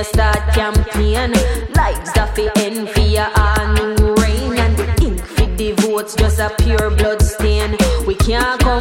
you start campaign. Lives of the envy are new rain, and the ink for the votes just a pure blood stain. We can't come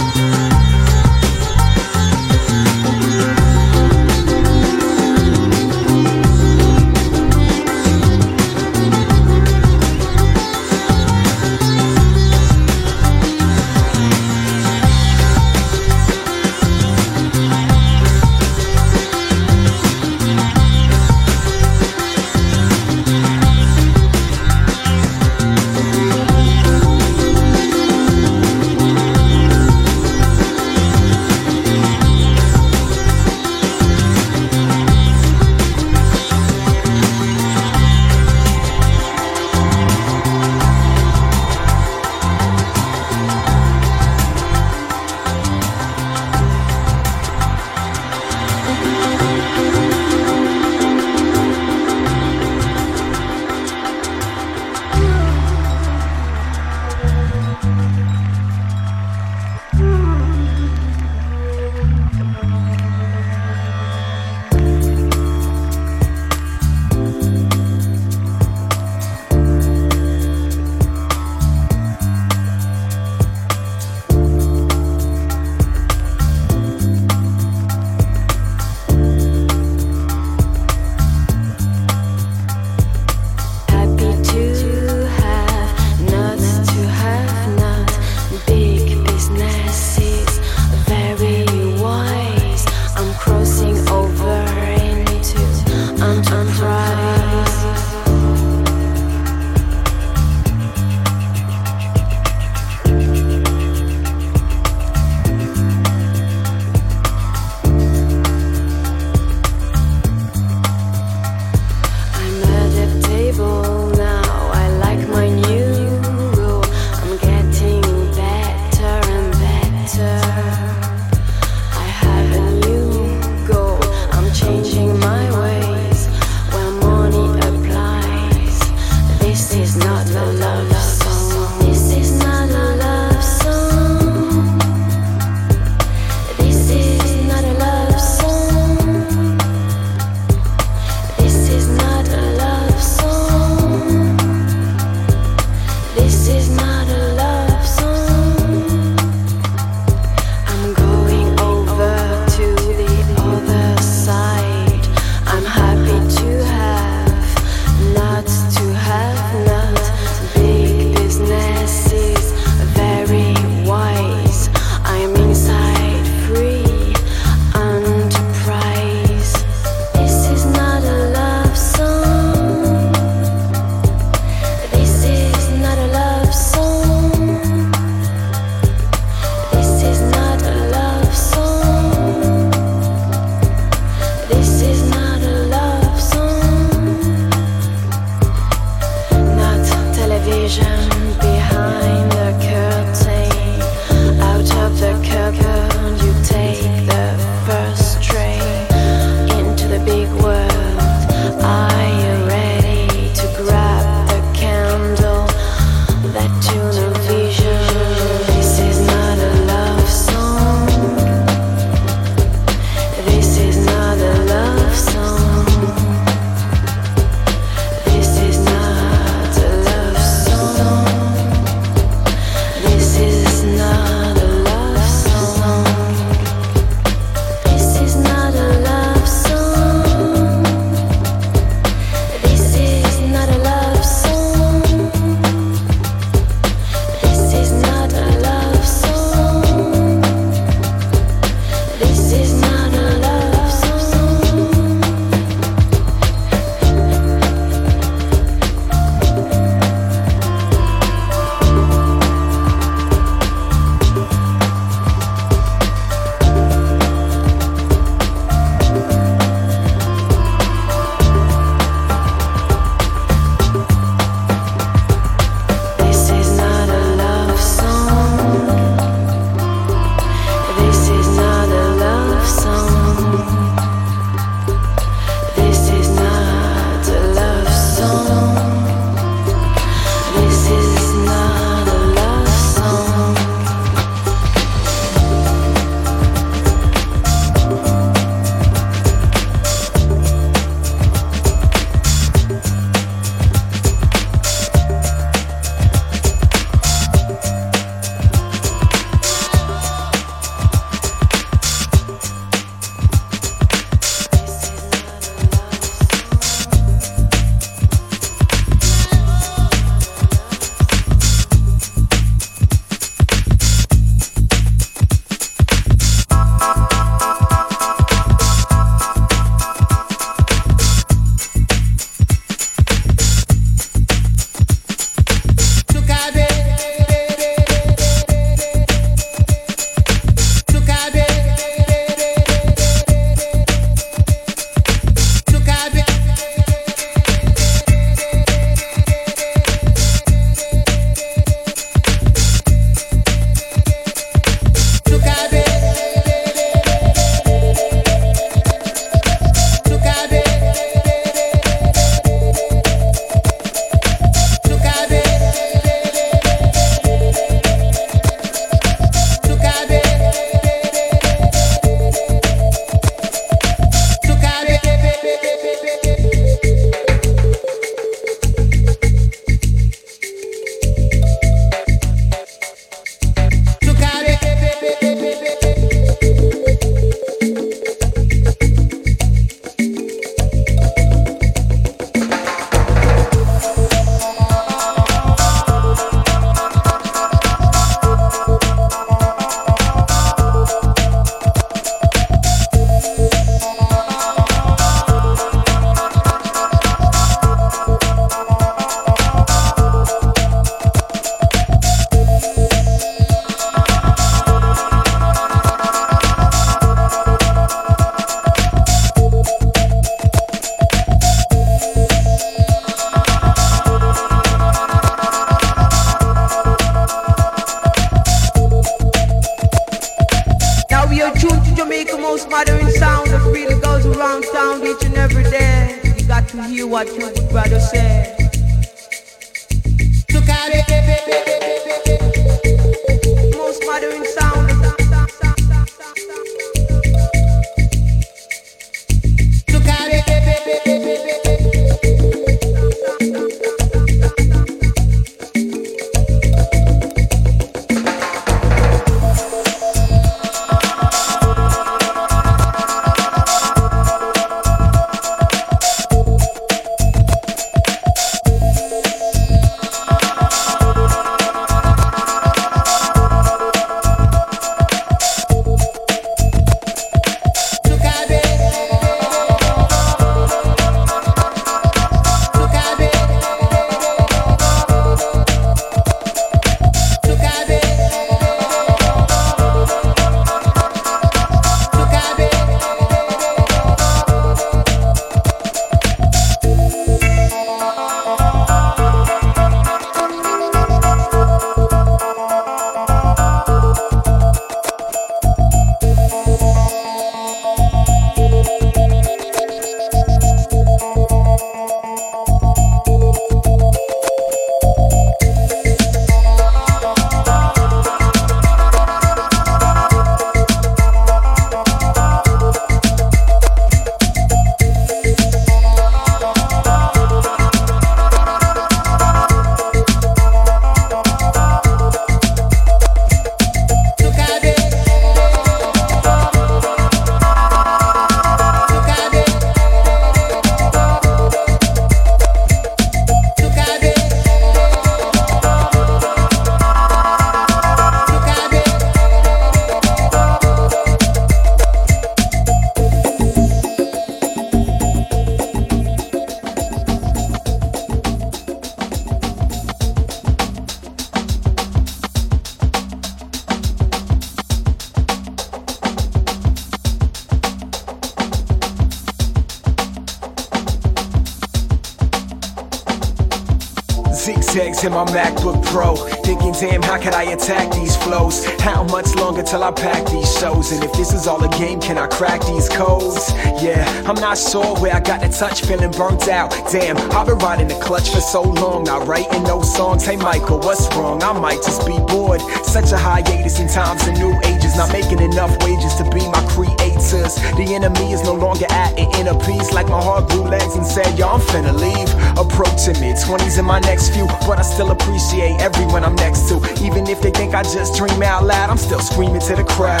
my MacBook Pro. Thinking, damn, how can I attack these flows? How much longer till I pack these shows? And if this is all a game, can I crack these codes? Yeah, I'm not sure where I got the touch, feeling burnt out. Damn, I've been riding the clutch for so long, not writing no songs. Hey, Michael, what's wrong? I might just be bored. Such a hiatus in times and new ages, not making enough wages to be my creators. The enemy is no longer at an inner peace, like my heart grew legs and said, Yo, I'm finna leave. Approaching mid 20s in my next few, but I still appreciate everyone I'm next to. Even if they think I just dream out loud, I'm still screaming to the crowd.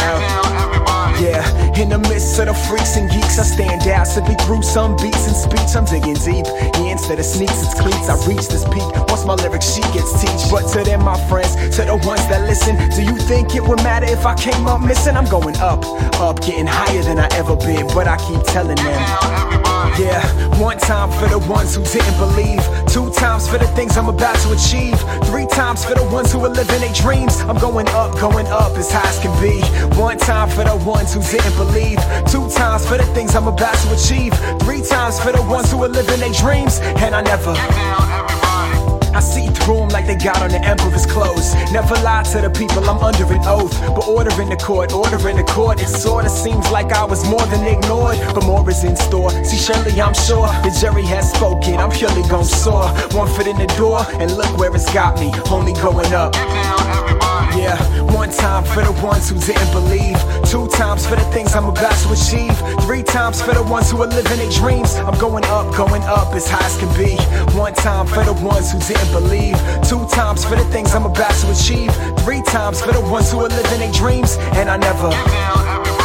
Yeah, in the midst of the freaks and geeks, I stand out. Simply through some beats and speech, I'm digging deep. Yeah, instead of sneaks, it's cleats. I reach this peak once my lyrics she gets teach. But to them, my friends, to the ones that listen, do you think it would matter if I came up missing? I'm going up, up, getting higher than I ever been. But I keep telling them. Yeah, one time for the ones who didn't believe. Two times for the things I'm about to achieve. Three times for the ones who are living their dreams. I'm going up, going up as high as can be. One time for the ones who didn't believe. Two times for the things I'm about to achieve. Three times for the ones who are living their dreams. And I never. I see through them like they got on the emperor's clothes. Never lie to the people, I'm under an oath. But order in the court, order in the court. It sorta seems like I was more than ignored. But more is in store. See, surely I'm sure the jury has spoken. I'm purely gon' soar. One foot in the door, and look where it's got me. Only going up. Yeah, one time for the ones who didn't believe. Two times for the things I'm about to achieve. Three times for the ones who are living their dreams. I'm going up, going up as high as can be. One time for the ones who didn't believe. Two times for the things I'm about to achieve. Three times for the ones who are living their dreams. And I never.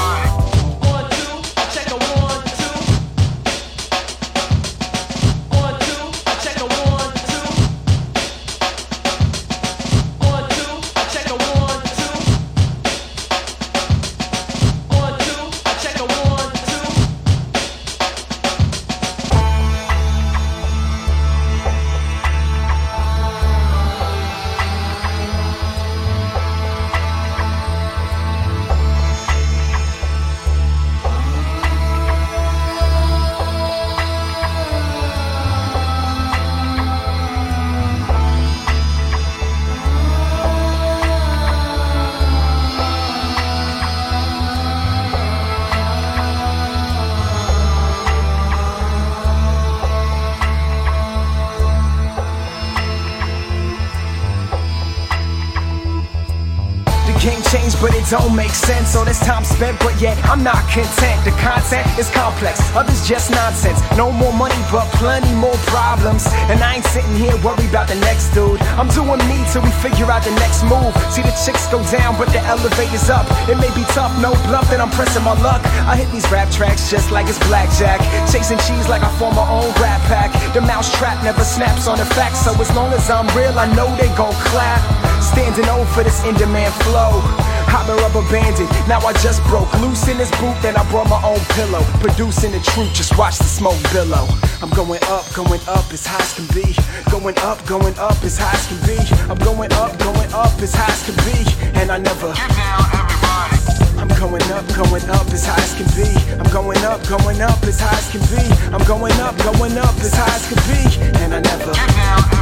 Don't make sense. All this time spent, but yet I'm not content. The content is complex, others just nonsense. No more money, but plenty more problems. And I ain't sitting here worried about the next dude. I'm doing me till we figure out the next move. See the chicks go down, but the elevator's up. It may be tough, no bluff that I'm pressing my luck. I hit these rap tracks just like it's blackjack. Chasing cheese like I form my own rap pack. The mouse trap never snaps on the facts, so as long as I'm real, I know they gon' clap. Standing over this in demand flow. I've been rubber banded, now I just broke loose in this boot, then I brought my own pillow. Producing the truth, just watch the smoke billow. I'm going up, going up as high as can be. Going up, going up as high as can be. I'm going up, going up as high as can be. And I never Get down, everybody. I'm going up, going up as high as can be. I'm going up, going up as high as can be. I'm going up, going up as high as can be. And I never Get down,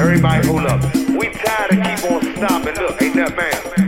Everybody hold up. We tired of keep on stopping. Look, ain't that man?